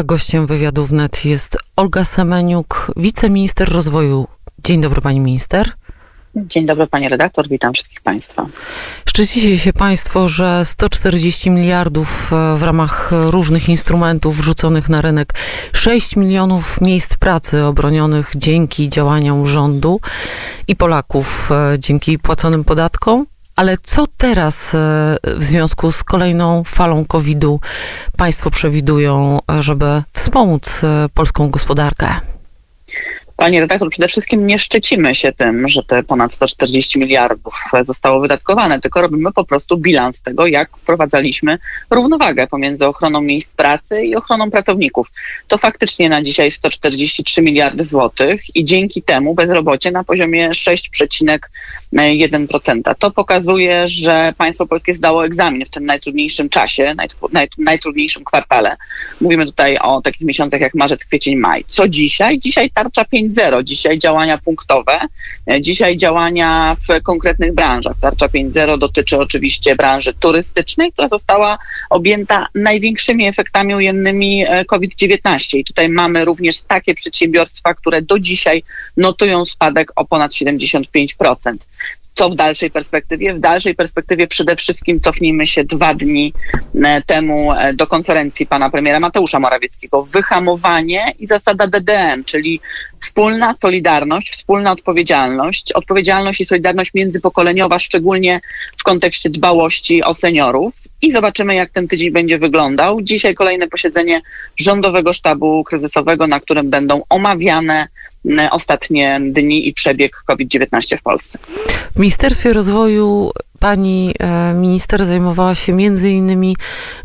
A gościem wywiadu wnet jest Olga Semeniuk, wiceminister rozwoju. Dzień dobry, pani minister. Dzień dobry, panie redaktor, witam wszystkich państwa. Szczycicie się państwo, że 140 miliardów e, w ramach różnych instrumentów wrzuconych na rynek, 6 milionów miejsc pracy obronionych dzięki działaniom rządu i Polaków e, dzięki płaconym podatkom. Ale co teraz e, w związku z kolejną falą COVID-u państwo przewidują, żeby wspomóc polską gospodarkę? Panie redaktor, przede wszystkim nie szczycimy się tym, że te ponad 140 miliardów zostało wydatkowane, tylko robimy po prostu bilans tego, jak wprowadzaliśmy równowagę pomiędzy ochroną miejsc pracy i ochroną pracowników. To faktycznie na dzisiaj 143 miliardy złotych i dzięki temu bezrobocie na poziomie 6,1%. To pokazuje, że państwo polskie zdało egzamin w tym najtrudniejszym czasie, najtrudniejszym kwartale. Mówimy tutaj o takich miesiącach jak marzec, kwiecień, maj. Co dzisiaj? Dzisiaj tarcza 5 5.0. Dzisiaj działania punktowe, e, dzisiaj działania w konkretnych branżach. Tarcza 5.0 dotyczy oczywiście branży turystycznej, która została objęta największymi efektami ujemnymi e, COVID-19. I tutaj mamy również takie przedsiębiorstwa, które do dzisiaj notują spadek o ponad 75% co w dalszej perspektywie? W dalszej perspektywie przede wszystkim cofnijmy się dwa dni e, temu e, do konferencji pana premiera Mateusza Morawieckiego. Wyhamowanie i zasada DDM, czyli wspólna solidarność, wspólna odpowiedzialność, odpowiedzialność i solidarność międzypokoleniowa, szczególnie w kontekście dbałości o seniorów i zobaczymy, jak ten tydzień będzie wyglądał. Dzisiaj kolejne posiedzenie Rządowego Sztabu Kryzysowego, na którym będą omawiane ostatnie dni i przebieg COVID-19 w Polsce. W Ministerstwie Rozwoju pani e, minister zajmowała się między innymi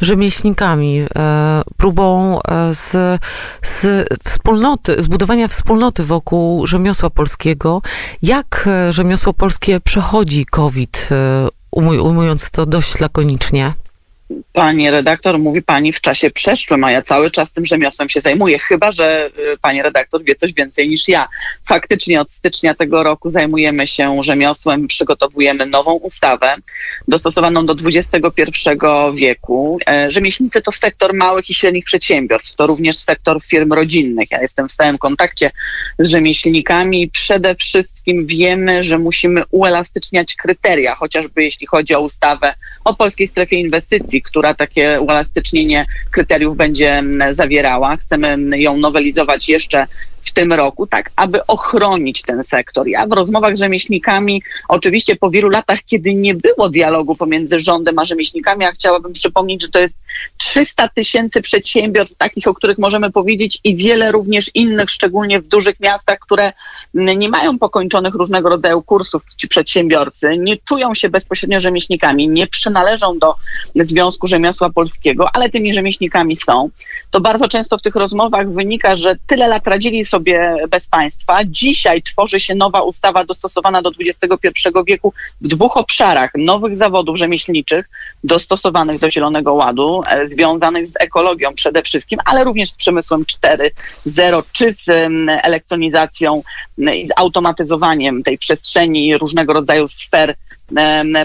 rzemieślnikami, e, próbą e, z, z wspólnoty, zbudowania wspólnoty wokół rzemiosła polskiego. Jak rzemiosło polskie przechodzi COVID, ujmując to dość lakonicznie? Pani redaktor, mówi pani w czasie przeszłym, a ja cały czas tym rzemiosłem się zajmuję, chyba że y, pani redaktor wie coś więcej niż ja. Faktycznie od stycznia tego roku zajmujemy się rzemiosłem, przygotowujemy nową ustawę dostosowaną do XXI wieku. E, rzemieślnicy to sektor małych i średnich przedsiębiorstw, to również sektor firm rodzinnych. Ja jestem w stałym kontakcie z rzemieślnikami. Przede wszystkim wiemy, że musimy uelastyczniać kryteria, chociażby jeśli chodzi o ustawę o polskiej strefie inwestycji, która takie uelastycznienie kryteriów będzie zawierała. Chcemy ją nowelizować jeszcze w tym roku, tak aby ochronić ten sektor. Ja w rozmowach z rzemieślnikami, oczywiście po wielu latach, kiedy nie było dialogu pomiędzy rządem a rzemieślnikami, ja chciałabym przypomnieć, że to jest 300 tysięcy przedsiębiorstw, takich, o których możemy powiedzieć i wiele również innych, szczególnie w dużych miastach, które nie mają pokończonych różnego rodzaju kursów ci przedsiębiorcy, nie czują się bezpośrednio rzemieślnikami, nie przynależą do Związku Rzemiosła Polskiego, ale tymi rzemieślnikami są. To bardzo często w tych rozmowach wynika, że tyle lat radzili sobie bez państwa. Dzisiaj tworzy się nowa ustawa dostosowana do XXI wieku w dwóch obszarach nowych zawodów rzemieślniczych, dostosowanych do Zielonego Ładu, e, związanych z ekologią przede wszystkim, ale również z przemysłem 4.0 czy z elektronizacją i z automatyzowaniem tej przestrzeni różnego rodzaju sfer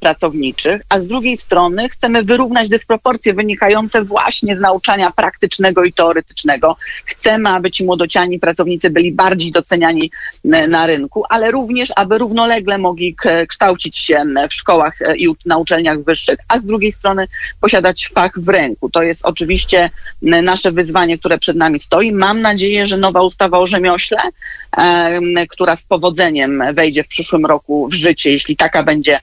pracowniczych, a z drugiej strony chcemy wyrównać dysproporcje wynikające właśnie z nauczania praktycznego i teoretycznego. Chcemy, aby ci młodociani pracownicy byli bardziej doceniani na rynku, ale również, aby równolegle mogli kształcić się w szkołach e, i na uczelniach wyższych, a z drugiej strony posiadać fach w ręku. To jest oczywiście nasze wyzwanie, które przed nami stoi. Mam nadzieję, że nowa ustawa o rzemiośle, która z powodzeniem wejdzie w przyszłym roku w życie, jeśli taka będzie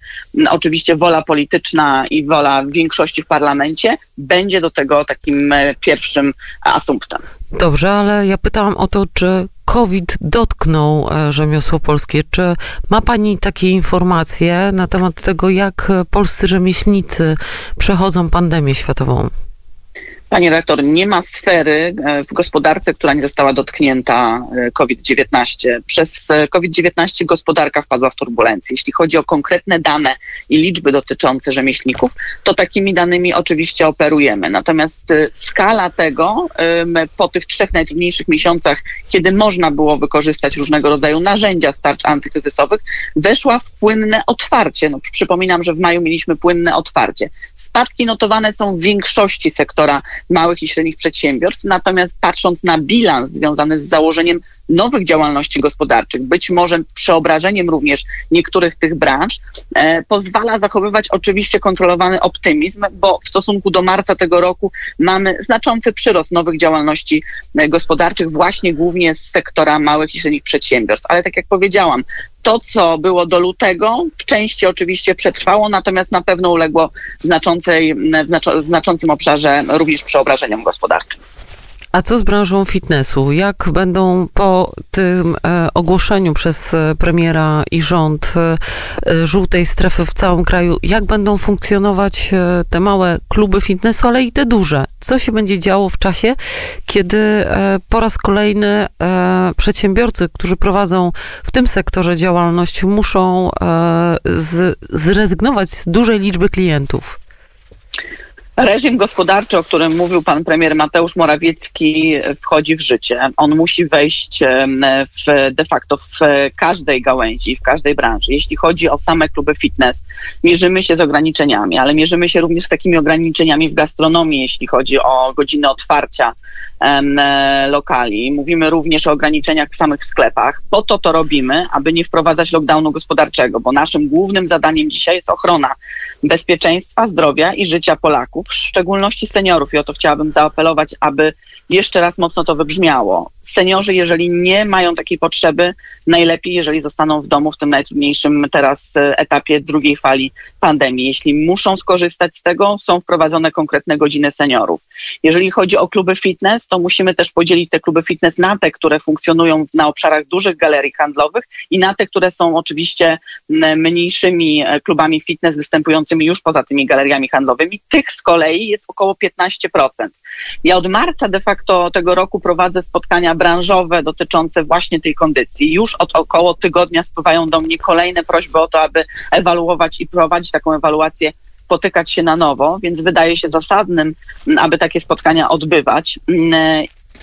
oczywiście wola polityczna i wola większości w parlamencie będzie do tego takim e, pierwszym asumptem. Dobrze, ale ja pytałam o to, czy COVID dotknął e, rzemiosło polskie. Czy ma Pani takie informacje na temat tego, jak polscy rzemieślnicy przechodzą pandemię światową? Panie rektor, nie ma sfery e, w gospodarce, która nie została dotknięta e, COVID-19. Przez e, COVID-19 gospodarka wpadła w turbulencję. Jeśli chodzi o konkretne dane i liczby dotyczące rzemieślników, to takimi danymi oczywiście operujemy. Natomiast skala tego po tych trzech najtrudniejszych miesiącach, kiedy można było wykorzystać różnego rodzaju narzędzia starcz antykryzysowych, weszła w płynne otwarcie. No, przypominam, że w maju mieliśmy płynne otwarcie Spadki notowane są w większości sektora małych i średnich przedsiębiorstw, natomiast patrząc na bilans związany z założeniem nowych działalności gospodarczych, być może przeobrażeniem również niektórych tych branż, e, pozwala zachowywać oczywiście kontrolowany optymizm, bo w stosunku do marca tego roku mamy znaczący przyrost nowych działalności e, gospodarczych, właśnie głównie z sektora małych i średnich przedsiębiorstw. Ale tak jak powiedziałam, to, co było do lutego, w części oczywiście przetrwało, natomiast na pewno uległo znaczącej, w znaczącym obszarze również przeobrażeniom gospodarczym. A co z branżą fitnessu? Jak będą po tym e, ogłoszeniu przez e, premiera i rząd e, żółtej strefy w całym kraju, jak będą funkcjonować te małe kluby fitnessu, ale i te duże? Co się będzie działo w czasie, kiedy po raz kolejny przedsiębiorcy, którzy prowadzą w tym sektorze działalność, muszą zrezygnować z dużej liczby klientów? Reżim gospodarczy, o którym mówił pan premier Mateusz Morawiecki, wchodzi w życie. On musi wejść w, de facto w każdej gałęzi, w każdej branży. Jeśli chodzi o same kluby fitness, mierzymy się z ograniczeniami, ale mierzymy się również z takimi ograniczeniami w gastronomii, jeśli chodzi o godziny otwarcia e, lokali. Mówimy również o ograniczeniach w samych sklepach. Po to to robimy, aby nie wprowadzać lockdownu gospodarczego, bo naszym głównym zadaniem dzisiaj jest ochrona bezpieczeństwa, zdrowia i życia Polaków, w szczególności seniorów. I o to chciałabym zaapelować, aby jeszcze raz mocno to wybrzmiało seniorzy, jeżeli nie mają takiej potrzeby, najlepiej, jeżeli zostaną w domu w tym najtrudniejszym teraz e, etapie drugiej fali pandemii. Jeśli muszą skorzystać z tego, są wprowadzone konkretne godziny seniorów. Jeżeli chodzi o kluby fitness, to musimy też podzielić te kluby fitness na te, które funkcjonują na obszarach dużych galerii handlowych i na te, które są oczywiście mniejszymi e, klubami fitness występującymi już poza tymi galeriami handlowymi. Tych z kolei jest około 15%. Ja od marca de facto tego roku prowadzę spotkania branżowe dotyczące właśnie tej kondycji. Już od około tygodnia spływają do mnie kolejne prośby o to, aby ewaluować i prowadzić taką ewaluację spotykać się na nowo, więc wydaje się zasadnym, aby takie spotkania odbywać.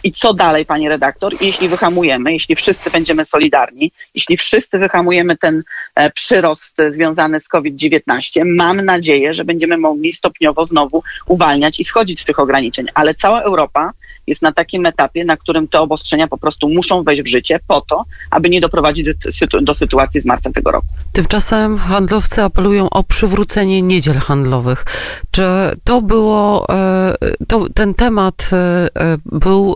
I co dalej, pani redaktor, jeśli wyhamujemy, jeśli wszyscy będziemy solidarni, jeśli wszyscy wyhamujemy ten e, przyrost związany z COVID-19, mam nadzieję, że będziemy mogli stopniowo znowu uwalniać i schodzić z tych ograniczeń. Ale cała Europa jest na takim etapie, na którym te obostrzenia po prostu muszą wejść w życie po to, aby nie doprowadzić do, sytuacji z marca tego roku. Tymczasem handlowcy apelują o przywrócenie niedziel handlowych. Czy to było, e, to, ten temat e, był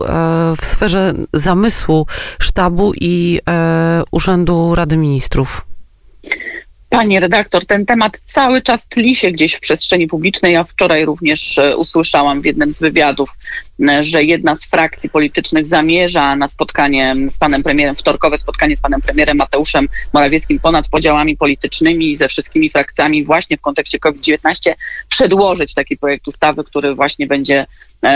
w sferze zamysłu sztabu i e, Urzędu Rady Ministrów? Pani redaktor, ten temat cały czas tli się gdzieś w przestrzeni publicznej. Ja wczoraj również e, usłyszałam w jednym z wywiadów, że jedna z frakcji politycznych zamierza na spotkanie z panem premierem, wtorkowe spotkanie z panem premierem Mateuszem Morawieckim ponad podziałami politycznymi ze wszystkimi frakcjami właśnie w kontekście COVID-19 przedłożyć taki projekt ustawy, który właśnie będzie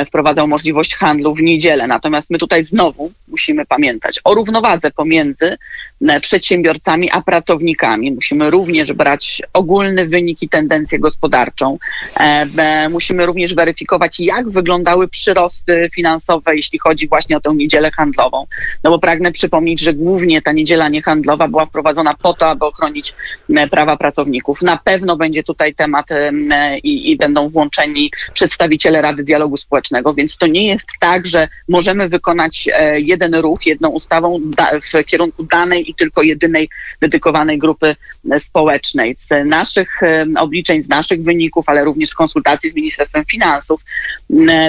wprowadzał możliwość handlu w niedzielę. Natomiast my tutaj znowu musimy pamiętać o równowadze pomiędzy e, przedsiębiorcami a pracownikami. Musimy również brać ogólny wynik i tendencję gospodarczą. E, musimy również weryfikować, jak wyglądały przyrosty finansowe, jeśli chodzi właśnie o tę niedzielę handlową. No bo pragnę przypomnieć, że głównie ta niedziela niehandlowa była wprowadzona po to, aby ochronić prawa pracowników. Na pewno będzie tutaj temat i, i będą włączeni przedstawiciele Rady Dialogu Społecznego społecznego, więc to nie jest tak, że możemy wykonać e, jeden ruch jedną ustawą w kierunku danej i tylko jedynej dedykowanej grupy e, społecznej. Z naszych e, obliczeń, z naszych wyników, ale również z konsultacji z Ministerstwem Finansów,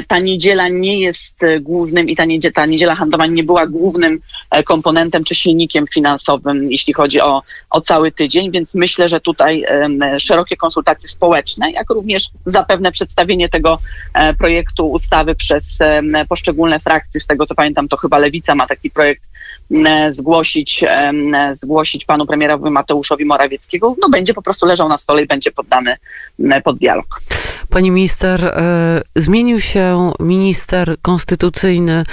ta niedziela nie jest głównym i ta niedziela, ta niedziela handlowa nie była głównym komponentem czy silnikiem finansowym, jeśli chodzi o, o cały tydzień, więc myślę, że tutaj szerokie konsultacje społeczne, jak również zapewne przedstawienie tego projektu ustawy przez poszczególne frakcje. Z tego co pamiętam, to chyba Lewica ma taki projekt zgłosić, zgłosić panu premierowi Mateuszowi Morawieckiego. No będzie po prostu leżał na stole i będzie poddany pod dialog. Pani minister, e, zmienił się minister konstytucyjny.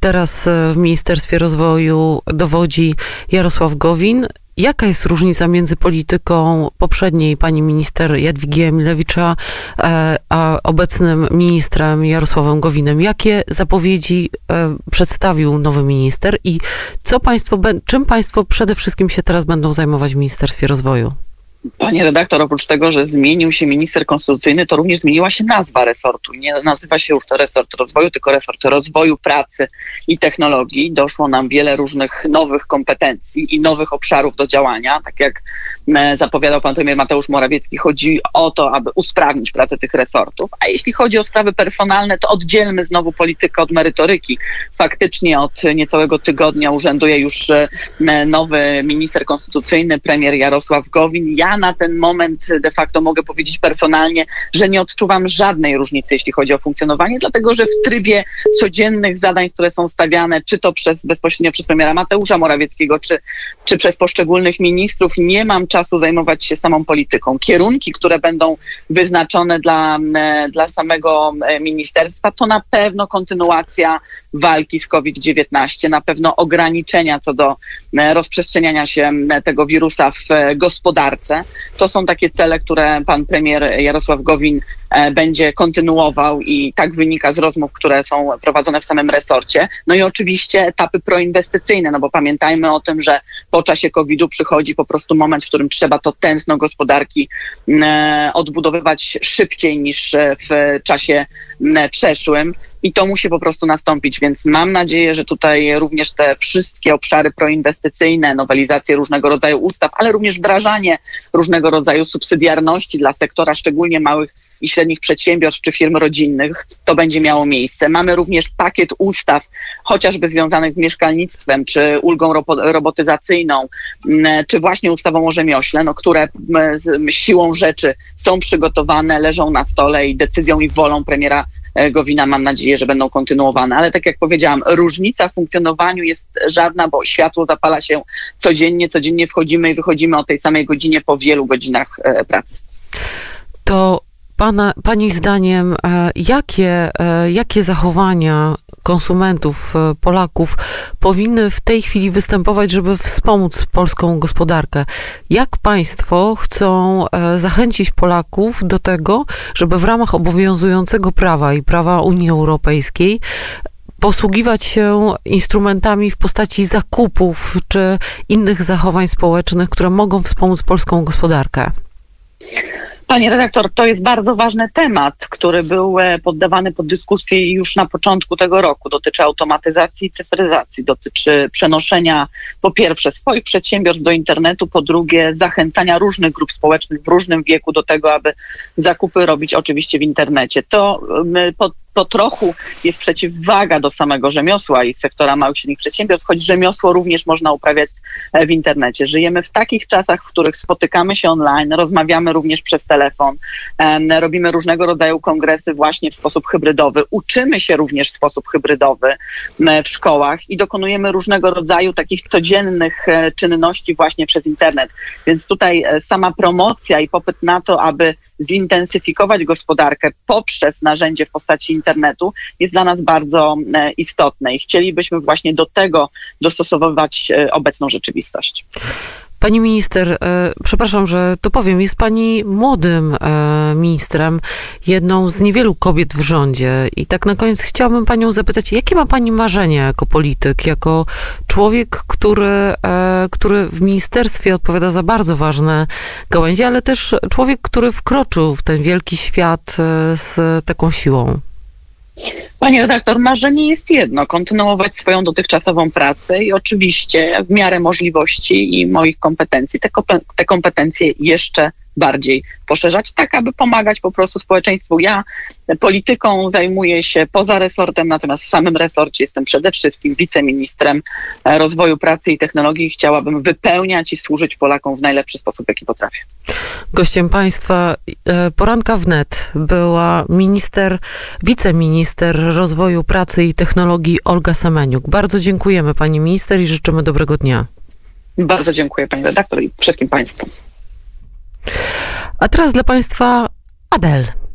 Teraz e, w Ministerstwie Rozwoju dowodzi Jarosław Gowin. Jaka jest różnica między polityką poprzedniej pani minister Jadwigi Emilewicza e, a obecnym ministrem Jarosławem Gowinem? Jakie zapowiedzi e, przedstawił nowy minister i co państwo, czym państwo przede wszystkim się teraz będą zajmować w Ministerstwie Rozwoju? Panie redaktor, oprócz tego, że zmienił się minister konstytucyjny, to również zmieniła się nazwa resortu. Nie nazywa się już to resort rozwoju, tylko resort rozwoju pracy i technologii. Doszło nam wiele różnych nowych kompetencji i nowych obszarów do działania. Tak jak zapowiadał pan premier Mateusz Morawiecki, chodzi o to, aby usprawnić pracę tych resortów. A jeśli chodzi o sprawy personalne, to oddzielmy znowu politykę od merytoryki. Faktycznie od niecałego tygodnia urzęduje już e, nowy minister konstytucyjny, premier Jarosław Gowin. Ja na ten moment de facto mogę powiedzieć personalnie, że nie odczuwam żadnej różnicy, jeśli chodzi o funkcjonowanie, dlatego że w trybie codziennych zadań, które są stawiane, czy to przez bezpośrednio przez premiera Mateusza Morawieckiego, czy, czy przez poszczególnych ministrów, nie mam czasu zajmować się samą polityką. Kierunki, które będą wyznaczone dla, e, dla samego e, ministerstwa, to na pewno kontynuacja walki z COVID-19, na pewno ograniczenia co do e, rozprzestrzeniania się tego wirusa w gospodarce. To są takie cele, które pan premier Jarosław Gowin będzie kontynuował i tak wynika z rozmów, które są prowadzone w samym resorcie. No i oczywiście etapy proinwestycyjne, no bo pamiętajmy o tym, że po czasie COVID-u przychodzi po prostu moment, w którym trzeba to tętno gospodarki e, odbudowywać szybciej niż w czasie przeszłym i to musi po prostu nastąpić, więc mam nadzieję, że tutaj również te wszystkie obszary proinwestycyjne, nowelizacje różnego rodzaju ustaw, ale również wdrażanie różnego rodzaju subsydiarności dla sektora szczególnie małych i średnich przedsiębiorstw czy firm rodzinnych, to będzie miało miejsce. Mamy również pakiet ustaw, chociażby związanych z mieszkalnictwem, czy ulgą robotyzacyjną, czy właśnie ustawą o rzemiośle, no, które siłą rzeczy są przygotowane, leżą na stole i decyzją i wolą premiera E, Gowina mam nadzieję, że będą kontynuowane. Ale tak jak powiedziałam, różnica w funkcjonowaniu jest żadna, bo światło zapala się codziennie, codziennie wchodzimy i wychodzimy o tej samej godzinie po wielu godzinach e, pracy. To Pana, pani zdaniem, e, jakie, jakie zachowania konsumentów, e, Polaków powinny w tej chwili występować, żeby wspomóc polską gospodarkę. Jak państwo chcą e, zachęcić Polaków do tego, żeby w ramach obowiązującego prawa i prawa Unii Europejskiej posługiwać się instrumentami w postaci zakupów czy innych zachowań społecznych, które mogą wspomóc polską gospodarkę? Panie redaktor, to jest bardzo ważny temat, który był e, poddawany pod dyskusję już na początku tego roku. Dotyczy automatyzacji i cyfryzacji, dotyczy przenoszenia po pierwsze swoich przedsiębiorstw do internetu, po drugie zachęcania różnych grup społecznych w różnym wieku do tego, aby zakupy robić oczywiście w internecie. To pod to trochę jest przeciwwaga do samego rzemiosła i sektora małych i średnich przedsiębiorstw, choć rzemiosło również można uprawiać e, w internecie. Żyjemy w takich czasach, w których spotykamy się online, rozmawiamy również przez telefon, robimy różnego rodzaju kongresy właśnie w sposób hybrydowy, uczymy się również w sposób hybrydowy w szkołach i dokonujemy różnego rodzaju takich codziennych e, czynności właśnie przez internet. Więc tutaj e, sama promocja i popyt na to, aby zintensyfikować gospodarkę poprzez narzędzie w postaci internetu jest dla nas bardzo e, istotne i chcielibyśmy właśnie do tego dostosowywać e, obecną rzeczywistość. Pani minister, e, przepraszam, że to powiem, jest pani młodym e, ministrem, jedną z niewielu kobiet w rządzie. I tak na koniec chciałabym panią zapytać, jakie ma pani marzenia jako polityk, jako człowiek, który, e, który w ministerstwie odpowiada za bardzo ważne gałęzie, ale też człowiek, który wkroczył w ten wielki świat z taką siłą? Panie redaktor, marzenie jest jedno, kontynuować swoją dotychczasową pracę i oczywiście w miarę możliwości i moich kompetencji. Te, te kompetencje jeszcze bardziej poszerzać, tak aby pomagać po prostu społeczeństwu. Ja polityką zajmuję się poza resortem, natomiast w samym resorcie jestem przede wszystkim wiceministrem rozwoju pracy i technologii chciałabym wypełniać i służyć Polakom w najlepszy sposób, jaki potrafię. Gościem państwa e, poranka wnet była minister, wiceminister rozwoju pracy i technologii Olga Semeniuk. Bardzo dziękujemy pani minister i życzymy dobrego dnia. Bardzo dziękuję pani redaktor i wszystkim państwu. A teraz dla Państwa Adel.